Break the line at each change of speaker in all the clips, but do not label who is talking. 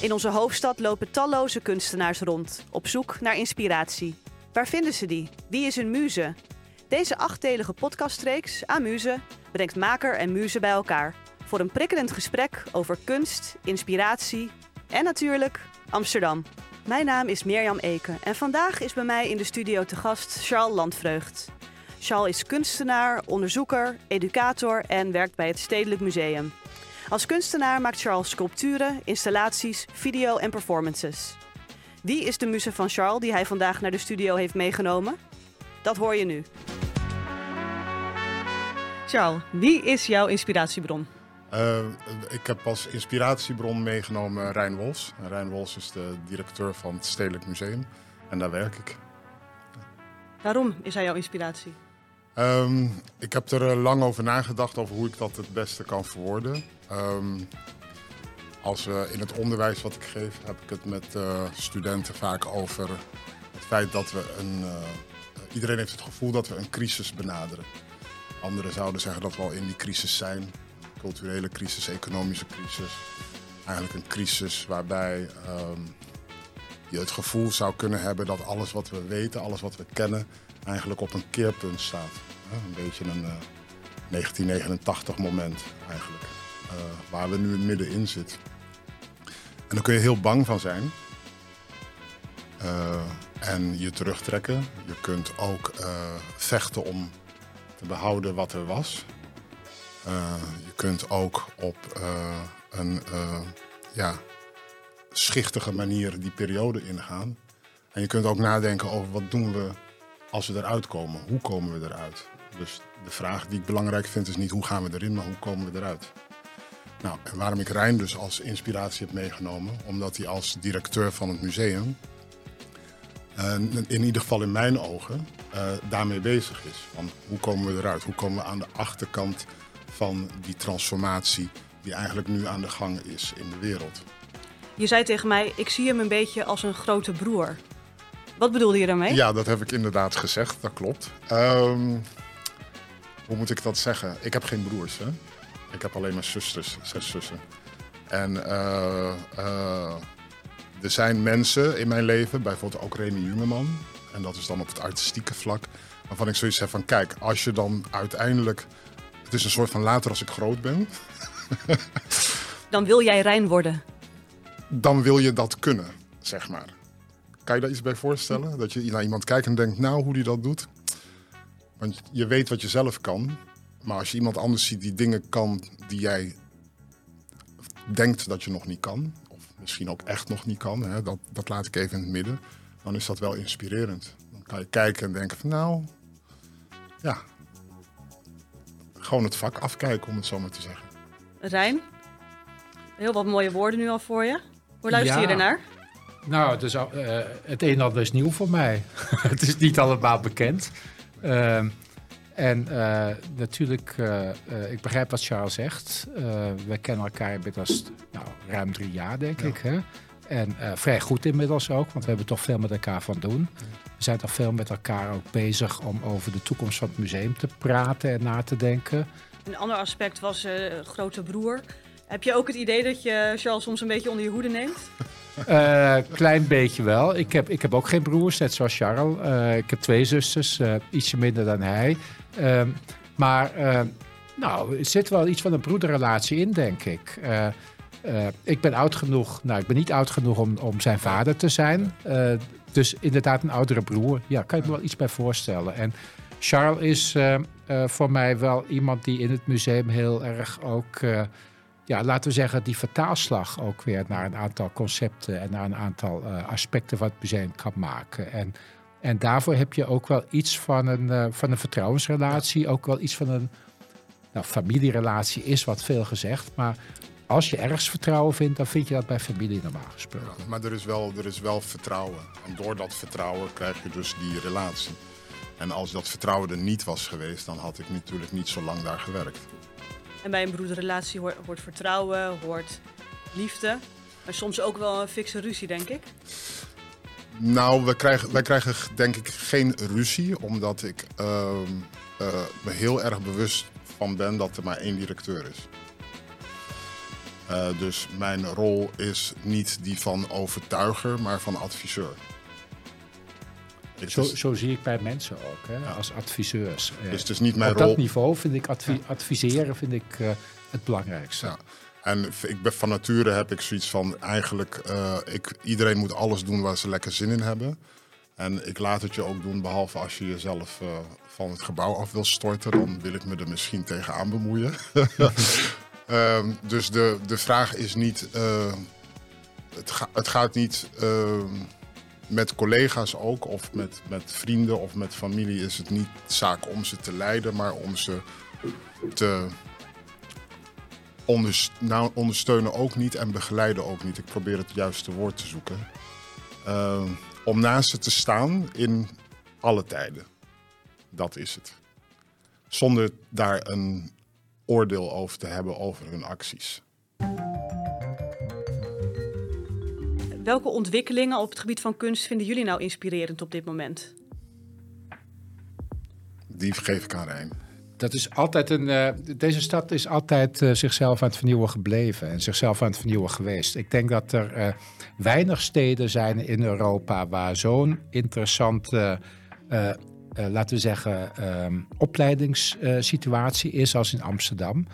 In onze hoofdstad lopen talloze kunstenaars rond, op zoek naar inspiratie. Waar vinden ze die? Wie is hun muze? Deze achtdelige podcastreeks, Amuse, brengt maker en muze bij elkaar. Voor een prikkelend gesprek over kunst, inspiratie en natuurlijk Amsterdam. Mijn naam is Mirjam Eken en vandaag is bij mij in de studio te gast Charles Landvreugd. Charles is kunstenaar, onderzoeker, educator en werkt bij het Stedelijk Museum. Als kunstenaar maakt Charles sculpturen, installaties, video en performances. Wie is de muze van Charles die hij vandaag naar de studio heeft meegenomen? Dat hoor je nu. Charles, wie is jouw inspiratiebron?
Uh, ik heb als inspiratiebron meegenomen Rijn Wols. Rijn Wols is de directeur van het Stedelijk Museum en daar werk ik.
Waarom is hij jouw inspiratie?
Um, ik heb er lang over nagedacht over hoe ik dat het beste kan verwoorden. Um, als we in het onderwijs wat ik geef, heb ik het met uh, studenten vaak over het feit dat we een. Uh, iedereen heeft het gevoel dat we een crisis benaderen. Anderen zouden zeggen dat we al in die crisis zijn. Culturele crisis, economische crisis. Eigenlijk een crisis waarbij um, je het gevoel zou kunnen hebben dat alles wat we weten, alles wat we kennen, eigenlijk op een keerpunt staat. Een beetje een uh, 1989 moment eigenlijk. Uh, waar we nu middenin zitten. En daar kun je heel bang van zijn. Uh, en je terugtrekken. Je kunt ook uh, vechten om te behouden wat er was. je kunt ook op een ja, schichtige manier die periode ingaan. En je kunt ook nadenken over wat doen we als we eruit komen. Hoe komen we eruit? Dus de vraag die ik belangrijk vind is niet hoe gaan we erin, maar hoe komen we eruit? Nou, en waarom ik Rijn dus als inspiratie heb meegenomen, omdat hij als directeur van het museum, uh, in ieder geval in mijn ogen, uh, daarmee bezig is. Van hoe komen we eruit? Hoe komen we aan de achterkant van die transformatie die eigenlijk nu aan de gang is in de wereld?
Je zei tegen mij, ik zie hem een beetje als een grote broer. Wat bedoelde je daarmee?
Ja, dat heb ik inderdaad gezegd, dat klopt. Um, hoe moet ik dat zeggen? Ik heb geen broers, hè? Ik heb alleen maar zusters, zes zussen. En uh, uh, er zijn mensen in mijn leven, bijvoorbeeld ook Remy Jungeman, en dat is dan op het artistieke vlak, waarvan ik zoiets heb van, kijk, als je dan uiteindelijk, het is een soort van later als ik groot ben.
dan wil jij rein worden?
Dan wil je dat kunnen, zeg maar. Kan je daar iets bij voorstellen? Dat je naar iemand kijkt en denkt, nou, hoe die dat doet? Want je weet wat je zelf kan. Maar als je iemand anders ziet die dingen kan die jij denkt dat je nog niet kan, of misschien ook echt nog niet kan, hè, dat, dat laat ik even in het midden, dan is dat wel inspirerend. Dan kan je kijken en denken van nou, ja, gewoon het vak afkijken om het zo maar te zeggen.
Rijn, heel wat mooie woorden nu al voor je. Hoe luister ja. je ernaar?
Nou, het, is, uh, het een en ander is nieuw voor mij. het is niet allemaal bekend. Uh, en uh, natuurlijk, uh, uh, ik begrijp wat Charles zegt. we kennen elkaar inmiddels nou, ruim drie jaar, denk ja. ik. Hè? En vrij goed inmiddels ook, want we hebben toch veel met elkaar van doen. We zijn toch veel met elkaar ook bezig om over de toekomst van het museum te praten en na te denken.
Een ander aspect was grote broer. Heb je ook het idee dat je Charles soms een beetje onder je hoede neemt?
Uh, klein beetje wel. Ik heb, ik heb ook geen broers, net zoals Charles. Uh, ik heb twee zusters, uh, ietsje minder dan hij. Ehm, maar nou, er zit wel iets van een broederrelatie in, denk ik. ik ben oud genoeg, nou, ik ben niet oud genoeg om, om zijn vader te zijn. dus inderdaad een oudere broer. Ja, kan je me wel iets bij voorstellen. En Charles is voor mij wel iemand die in het museum heel erg ook ja, laten we zeggen, die vertaalslag ook weer naar een aantal concepten en naar een aantal uh, aspecten van het museum kan maken. En, en daarvoor heb je ook wel iets van een, uh, van een vertrouwensrelatie, ook wel iets van een nou, familierelatie is wat veel gezegd, maar als je ergens vertrouwen vindt, dan vind je dat bij familie normaal gesproken.
Maar er is, wel, er is wel vertrouwen. En door dat vertrouwen krijg je dus die relatie. En als dat vertrouwen er niet was geweest, dan had ik natuurlijk niet zo lang daar gewerkt.
En bij een broederrelatie hoort, vertrouwen, hoort liefde. Maar soms ook wel een fikse ruzie, denk ik.
Nou, wij krijgen, wij krijgen denk ik geen ruzie, omdat ik uh, uh, me heel erg bewust van ben dat er maar één directeur is. Uh, dus mijn rol is niet die van overtuiger, maar van adviseur.
Zo, zo, zie ik bij mensen ook, hè, ja. als adviseurs.
Dus het is niet mijn
Op
rol.
dat niveau vind ik advi adviseren vind ik, uh, het belangrijkste.
Ja. En ik ben, van nature heb ik zoiets van eigenlijk, uh, ik, iedereen moet alles doen waar ze lekker zin in hebben. En ik laat het je ook doen, behalve als je jezelf uh, van het gebouw af wil storten, dan wil ik me er misschien tegenaan bemoeien. um, dus de, de vraag is niet, het, ga, het, gaat niet uh, met collega's ook, of met, met vrienden of met familie, is het niet zaak om ze te leiden, maar om ze te nou, ondersteunen ook niet en begeleiden ook niet. Ik probeer het juiste woord te zoeken. Uh, om naast ze te staan in alle tijden. Dat is het. Zonder daar een oordeel over te hebben over hun acties.
Welke ontwikkelingen op het gebied van kunst vinden jullie nou inspirerend op dit moment?
Die geef ik aan Rijn
dat is altijd een. Uh, deze stad is altijd uh, zichzelf aan het vernieuwen gebleven en zichzelf aan het vernieuwen geweest. Ik denk dat er uh, weinig steden zijn in Europa waar zo'n interessante, laten we zeggen, um, opleidingssituatie is als in Amsterdam.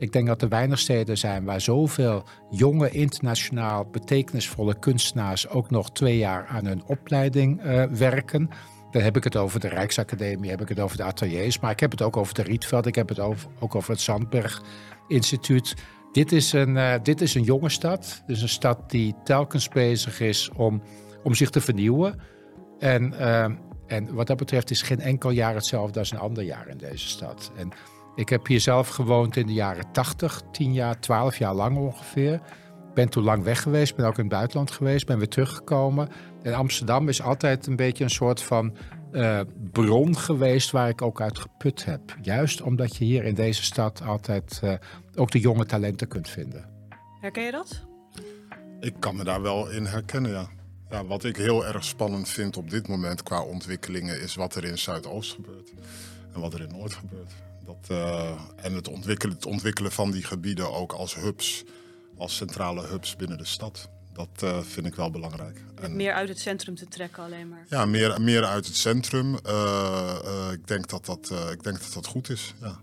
Ik denk dat er weinig steden zijn waar zoveel jonge, internationaal betekenisvolle kunstenaars ook nog twee jaar aan hun opleiding werken. Dan heb ik het over de Rijksacademie, heb ik het over de ateliers, maar ik heb het ook over de Rietveld, ik heb het ook over het Zandberg Instituut. Dit is, een, uh, dit is een jonge stad. Dus een stad die telkens bezig is om, om zich te vernieuwen. En, uh, en wat dat betreft is geen enkel jaar hetzelfde als een ander jaar in deze stad. En ik heb hier zelf gewoond in de jaren 80, 10 jaar, 12 jaar lang ongeveer. Ben toen lang weg geweest, ben ook in het buitenland geweest, ben weer teruggekomen. En Amsterdam is altijd een beetje een soort van uh, bron geweest waar ik ook uit geput heb. Juist omdat je hier in deze stad altijd uh, ook de jonge talenten kunt vinden.
Herken je dat?
Ik kan me daar wel in herkennen, ja. ja. Wat ik heel erg spannend vind op dit moment qua ontwikkelingen is wat er in Zuidoost gebeurt en wat er in Noord gebeurt. Dat, uh, en het ontwikkelen, het ontwikkelen van die gebieden ook als hubs, als centrale hubs binnen de stad. Dat uh, vind ik wel belangrijk.
En, meer uit het centrum te trekken alleen maar.
Ja, meer, meer uit het centrum. Uh, uh, ik, denk dat dat, ik denk dat dat goed is. Ja.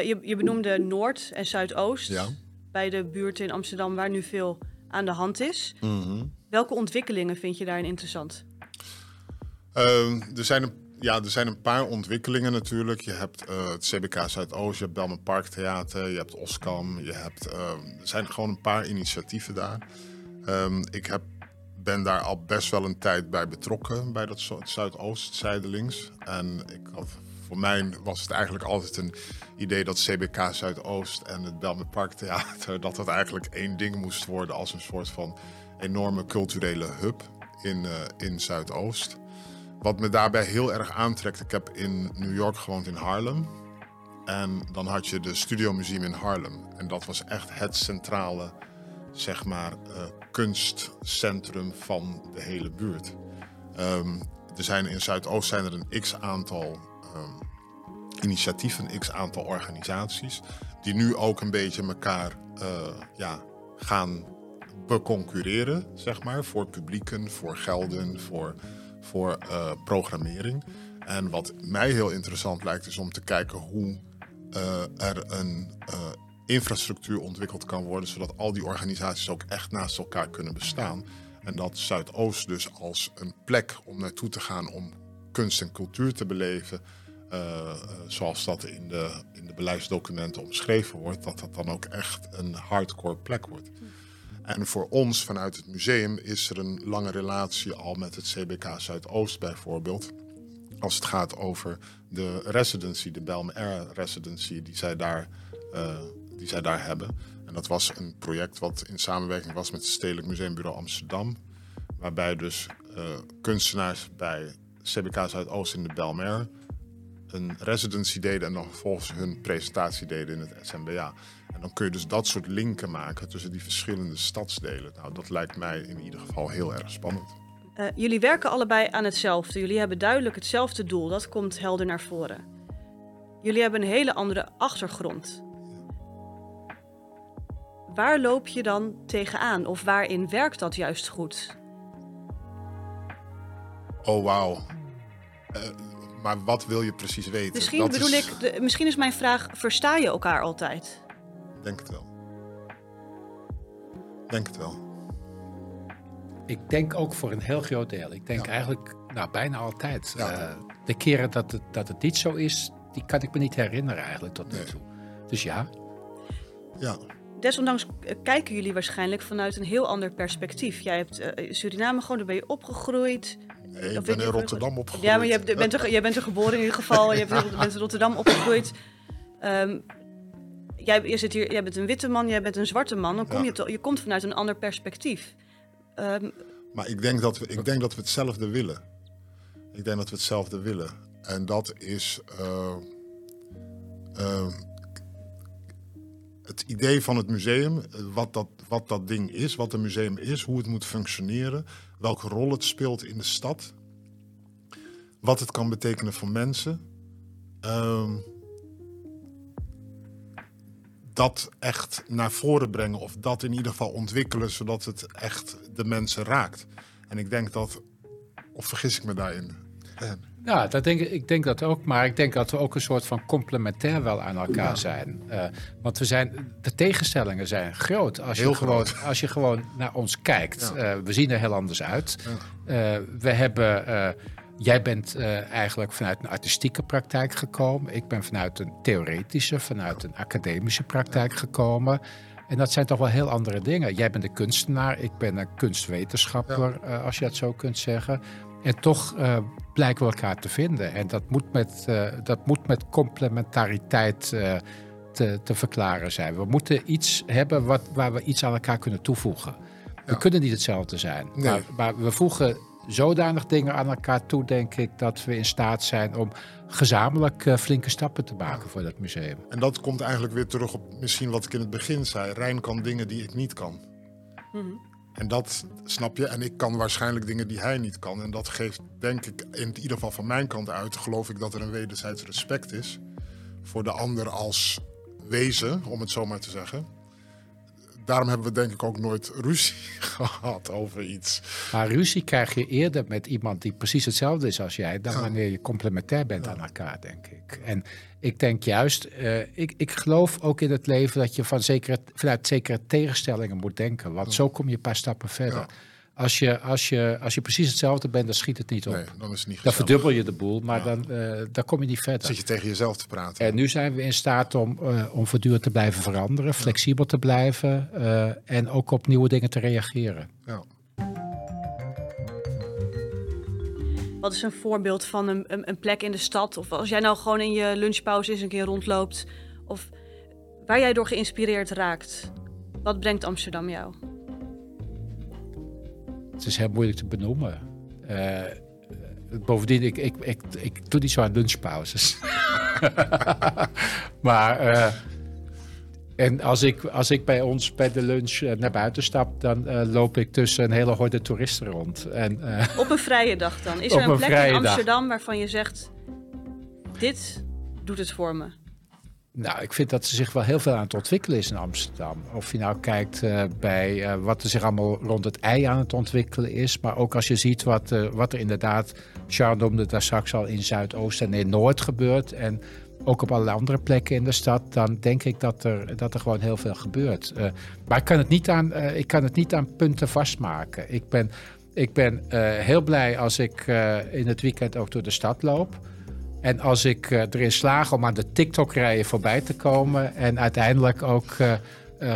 je, je benoemde Noord en Zuidoost. Ja. Bij de buurten in Amsterdam waar nu veel aan de hand is.
Mm -hmm.
Welke ontwikkelingen vind je daarin interessant?
er, zijn een, ja, er zijn een paar ontwikkelingen natuurlijk. Je hebt het CBK Zuidoost, je hebt Belmen Park Theater, je hebt Oskam. Je hebt, er zijn gewoon een paar initiatieven daar. Um, ik heb, ben daar al best wel een tijd bij betrokken, bij dat Zuidoost zijdelings. En ik voor mij was het eigenlijk altijd een idee dat CBK Zuidoost en het Belmer Parktheater... dat dat eigenlijk één ding moest worden als een soort van enorme culturele hub in, uh, in Zuidoost. Wat me daarbij heel erg aantrekt, ik heb in New York gewoond in Harlem. En dan had je de Studio Museum in Harlem. En dat was echt het centrale zeg maar, uh, kunstcentrum van de hele buurt. Um, er zijn in Zuidoost zijn er een x aantal um, initiatieven, een x aantal organisaties, die nu ook een beetje elkaar uh, ja, gaan beconcurreren, zeg maar, voor publieken, voor gelden, voor, voor uh, programmering. En wat mij heel interessant lijkt, is om te kijken hoe er een infrastructuur ontwikkeld kan worden, zodat al die organisaties ook echt naast elkaar kunnen bestaan. En dat Zuidoost dus als een plek om naartoe te gaan om kunst en cultuur te beleven, zoals dat in de, in de beleidsdocumenten omschreven wordt, dat dat dan ook echt een hardcore plek wordt. En voor ons vanuit het museum is er een lange relatie al met het CBK Zuidoost bijvoorbeeld. Als het gaat over de residency, de Belm Air Residency, die zij daar uh, die zij daar hebben. En dat was een project wat in samenwerking was met het Stedelijk Museumbureau Amsterdam. Waarbij dus uh, kunstenaars bij CBK Zuidoost in de Belmer een residency deden en dan vervolgens hun presentatie deden in het SMBA. En dan kun je dus dat soort linken maken tussen die verschillende stadsdelen. Nou, dat lijkt mij in ieder geval heel erg spannend.
Uh, jullie werken allebei aan hetzelfde. Jullie hebben duidelijk hetzelfde doel. Dat komt helder naar voren. Jullie hebben een hele andere achtergrond. waar loop je dan tegenaan? Of waarin werkt dat juist goed?
Oh, wauw. Eh, maar wat wil je precies weten?
Misschien
Dat
bedoel
is-
ik, de- misschien is mijn vraag: versta je elkaar altijd?
Denk het wel. Denk het wel.
Ik denk ook voor een heel groot deel. Ik denk
Ja.
eigenlijk nou, bijna altijd.
Ja.
Eh, de keren dat het, dat het niet zo is, die kan ik me niet herinneren eigenlijk tot nu
Nee.
toe. Dus ja,
Ja,
Desondanks kijken jullie waarschijnlijk vanuit een heel ander perspectief. Jij hebt eh, Suriname gewoon, daar ben je opgegroeid.
Ik ben in Rotterdam opgegroeid.
Ja, maar je hebt, bent, er, jij bent er geboren in ieder geval. Je bent, in Rotterdam opgegroeid. Ehm, jij, je zit hier, jij bent een witte man, jij bent een zwarte man. Dan kom
Ja.
je, to- je komt vanuit een ander perspectief. Ehm,
Maar ik denk, dat we, ik denk dat we hetzelfde willen. Ik denk dat we hetzelfde willen. En dat is eh, eh, het idee van het museum, eh, wat dat, wat dat ding is, wat een museum is, hoe het moet functioneren, welke rol het speelt in de stad, wat het kan betekenen voor mensen. Ehm, dat echt naar voren brengen of dat in ieder geval ontwikkelen, zodat het echt de mensen raakt. En ik denk dat, of vergis ik me daarin?
Ja, dat denk ik, ik denk dat ook. Maar ik denk dat we ook een soort van complementair wel aan elkaar zijn. Eh, want we zijn, de tegenstellingen zijn groot. Als je,
Heel
gewoon,
groot.
als je gewoon naar ons kijkt.
Ja.
Eh, we zien er heel anders uit.
Ja.
Eh, we hebben, jij bent eigenlijk vanuit een artistieke praktijk gekomen. Ik ben vanuit een theoretische, vanuit een academische praktijk gekomen. En dat zijn toch wel heel andere dingen. Jij bent een kunstenaar, ik ben een kunstwetenschapper, als je dat zo kunt zeggen. En toch eh, blijken we elkaar te vinden. En dat moet met, eh, dat moet met complementariteit eh, te, te verklaren zijn. We moeten iets hebben wat, waar we iets aan elkaar kunnen toevoegen. We
Ja.
kunnen niet hetzelfde zijn.
Nee.
Maar, maar we voegen zodanig dingen aan elkaar toe, denk ik, dat we in staat zijn om gezamenlijk eh, flinke stappen te maken voor dat museum.
En dat komt eigenlijk weer terug op misschien wat ik in het begin zei. Rijn kan dingen die ik niet kan.
mhm.
En dat snap je. En ik kan waarschijnlijk dingen die hij niet kan. En dat geeft, denk ik, in ieder geval van mijn kant uit, geloof ik dat er een wederzijds respect is voor de ander als wezen, om het zo maar te zeggen. Daarom hebben we denk ik ook nooit ruzie gehad over iets.
Maar ruzie krijg je eerder met iemand die precies hetzelfde is als jij, dan wanneer je complementair bent aan elkaar, denk ik. En ik denk juist, eh, ik, ik geloof ook in het leven dat je van zekere, vanuit zekere tegenstellingen moet denken. Want zo kom je een paar stappen verder. Als, je, als, je, als je precies hetzelfde bent, dan schiet het niet op.
Nee, dan is het niet
Dan verdubbel je de boel, maar
Ja.
dan, eh, dan kom je niet verder.
Zit je tegen jezelf te praten.
En nu zijn we in staat om, eh, om voortdurend te blijven veranderen, flexibel te blijven eh, en ook op nieuwe dingen te reageren.
Ja.
Wat is een voorbeeld van een, een, een plek in de stad? Of als jij nou gewoon in je lunchpauze eens een keer rondloopt. Of waar jij door geïnspireerd raakt. Wat brengt Amsterdam jou?
Het is heel moeilijk te benoemen. Eh, bovendien, ik, ik, ik, ik doe niet zo aan lunchpauzes. maar eh, en als ik, als ik bij ons bij de lunch eh, naar buiten stap, dan eh, loop ik tussen een hele horde toeristen rond. En, eh,
Op een vrije dag dan. Is er een
een
plek in
dag.
Amsterdam waarvan je zegt... Dit doet het voor me.
Nou, ik vind dat er zich wel heel veel aan het ontwikkelen is in Amsterdam. Of je nou kijkt eh, bij eh, wat er zich allemaal rond het ei aan het ontwikkelen is. Maar ook als je ziet wat, eh, wat er inderdaad, Charles noemde daar straks al in Zuidoost en in Noord gebeurt. En ook op allerlei andere plekken in de stad. Dan denk ik dat er, dat er gewoon heel veel gebeurt. Maar ik kan, het niet aan, ik kan het niet aan punten vastmaken. Ik ben, ik ben heel blij als ik in het weekend ook door de stad loop. En als ik eh, erin slaag om aan de TikTok-rijen voorbij te komen en uiteindelijk ook eh, eh,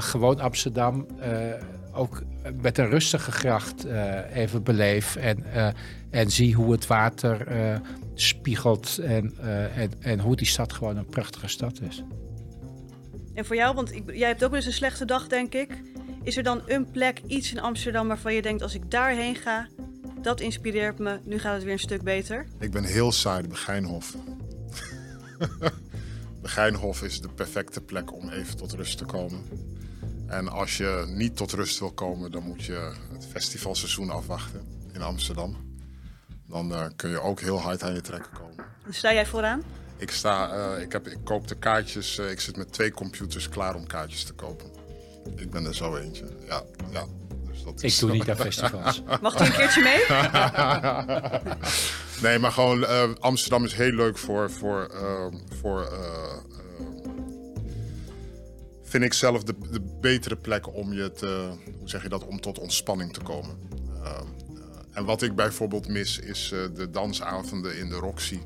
gewoon Amsterdam ook met een rustige gracht even beleef en, en zie hoe het water spiegelt en, en, en hoe die stad gewoon een prachtige stad is.
En voor jou, want ik, jij hebt ook wel eens een slechte dag, denk ik. Is er dan een plek, iets in Amsterdam waarvan je denkt... als ik daarheen ga, dat inspireert me. Nu gaat het weer een stuk beter.
Ik ben heel saai, de Begijnhof. Begijnhof is de perfecte plek om even tot rust te komen. En als je niet tot rust wil komen, dan moet je het festivalseizoen afwachten in Amsterdam. Dan eh, kun je ook heel hard aan je trekken komen.
Sta jij vooraan.
Ik, sta, eh, ik, heb, ik koop de kaartjes, eh, ik zit met twee computers klaar om kaartjes te kopen. ik ben er zo eentje. Ja, ja. Dus dat
Ik
is
doe niet aan festivals.
Mag hij een keertje mee?
Nee, maar gewoon eh, Amsterdam is heel leuk voor. voor, eh, voor eh, eh, vind ik zelf de, de betere plek om je te. Hoe zeg je dat? Om tot ontspanning te komen. Eh, eh, en wat ik bijvoorbeeld mis is eh, de dansavonden in de Roxy.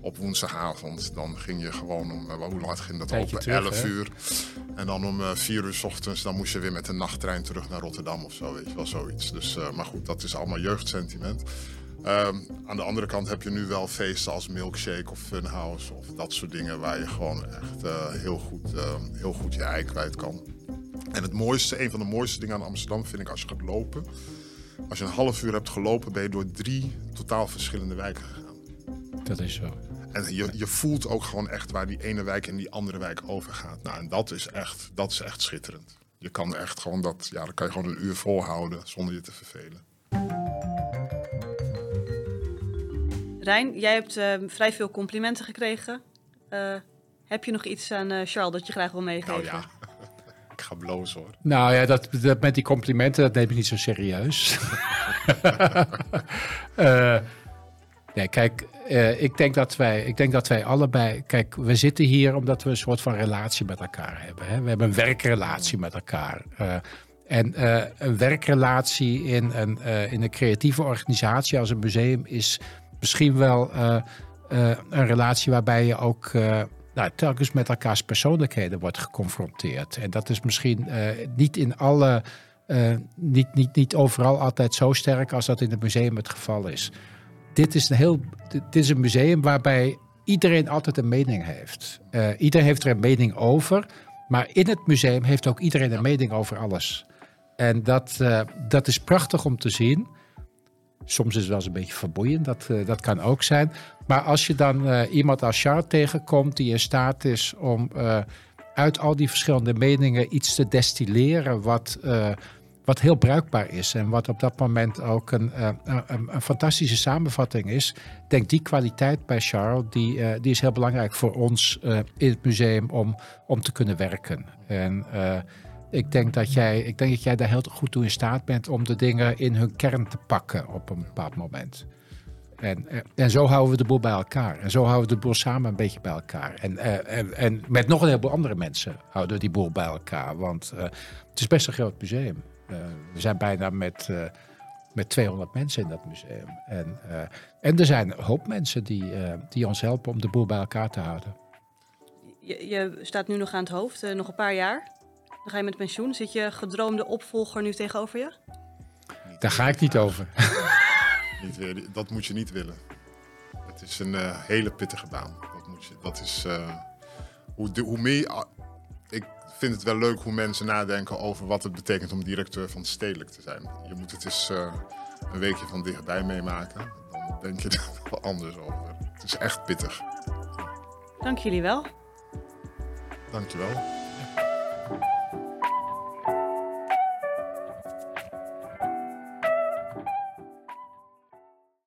Op woensdagavond. Dan ging je gewoon om. hoe laat ging dat?
Tijdje
Op
terug,
11
hè?
uur. En dan om eh 4 uur ochtends. Dan moest je weer met de nachttrein terug naar Rotterdam of zo. Weet je wel, zoiets. Dus, eh, maar goed, dat is allemaal jeugdsentiment. Ehm, aan de andere kant heb je nu wel feesten als Milkshake of Funhouse of dat soort dingen waar je gewoon echt eh, heel, goed, eh, heel goed je ei kwijt kan. En het mooiste, een van de mooiste dingen aan Amsterdam vind ik als je gaat lopen. Als je een half uur hebt gelopen, ben je door drie totaal verschillende wijken gegaan.
Dat is zo.
En je, je voelt ook gewoon echt waar die ene wijk en die andere wijk overgaat. Nou, en dat is echt, dat is echt schitterend. Je kan echt gewoon dat, ja, dan kan je gewoon een uur volhouden zonder je te vervelen.
Rijn, jij hebt eh, vrij veel complimenten gekregen. Eh, heb je nog iets aan eh, Charles dat je graag wil meegeven?
Nou ja, ik ga blozen hoor.
Nou ja, dat, dat met die complimenten, dat neem ik niet zo serieus. Eh, nee, kijk, eh, ik, denk dat wij, ik denk dat wij allebei... Kijk, we zitten hier omdat we een soort van relatie met elkaar hebben. Hè? We hebben een werkrelatie met elkaar. Eh, en eh, een werkrelatie in een, in een creatieve organisatie als een museum... is misschien wel een relatie waarbij je ook... nou, telkens met elkaars persoonlijkheden wordt geconfronteerd. En dat is misschien niet in alle, niet, niet, niet overal altijd zo sterk als dat in het museum het geval is. Dit is een heel, is een museum waarbij iedereen altijd een mening heeft. Eh, iedereen heeft er een mening over, maar in het museum heeft ook iedereen een mening over alles. En dat, eh, dat is prachtig om te zien. Soms is het wel eens een beetje verboeiend, dat, eh, dat kan ook zijn. Maar als je dan iemand als Charles tegenkomt die in staat is om uit al die verschillende meningen iets te destilleren wat, wat heel bruikbaar is en wat op dat moment ook een, eh, een, een fantastische samenvatting is. Ik denk die kwaliteit bij Charles, die, eh, die is heel belangrijk voor ons eh, in het museum om, om te kunnen werken. En ik denk, dat jij, ik denk dat jij daar heel goed toe in staat bent om de dingen in hun kern te pakken op een bepaald moment. En, en zo houden we de boel bij elkaar. En zo houden we de boel samen een beetje bij elkaar. En, en, en met nog een heleboel andere mensen houden we die boel bij elkaar. Want het is best een groot museum. Eh, we zijn bijna met, eh, met 200 mensen in dat museum. En, eh, en er zijn een hoop mensen die, eh, die ons helpen om de boel bij elkaar te houden.
Je, je staat nu nog aan het hoofd, nog een paar jaar. Dan ga je met pensioen. Zit je gedroomde opvolger nu tegenover je?
Daar ga ik niet over.
Niet weer, dat moet je niet willen. Het is een hele pittige baan. Dat, moet je, dat is. eh, hoe, de- hoe meer. Ik vind het wel leuk hoe mensen nadenken over wat het betekent om directeur van stedelijk te zijn. Je moet het eens eh, een weekje van dichtbij meemaken. Dan denk je er wel anders over. Het is echt pittig.
Dank jullie wel.
Dankjewel.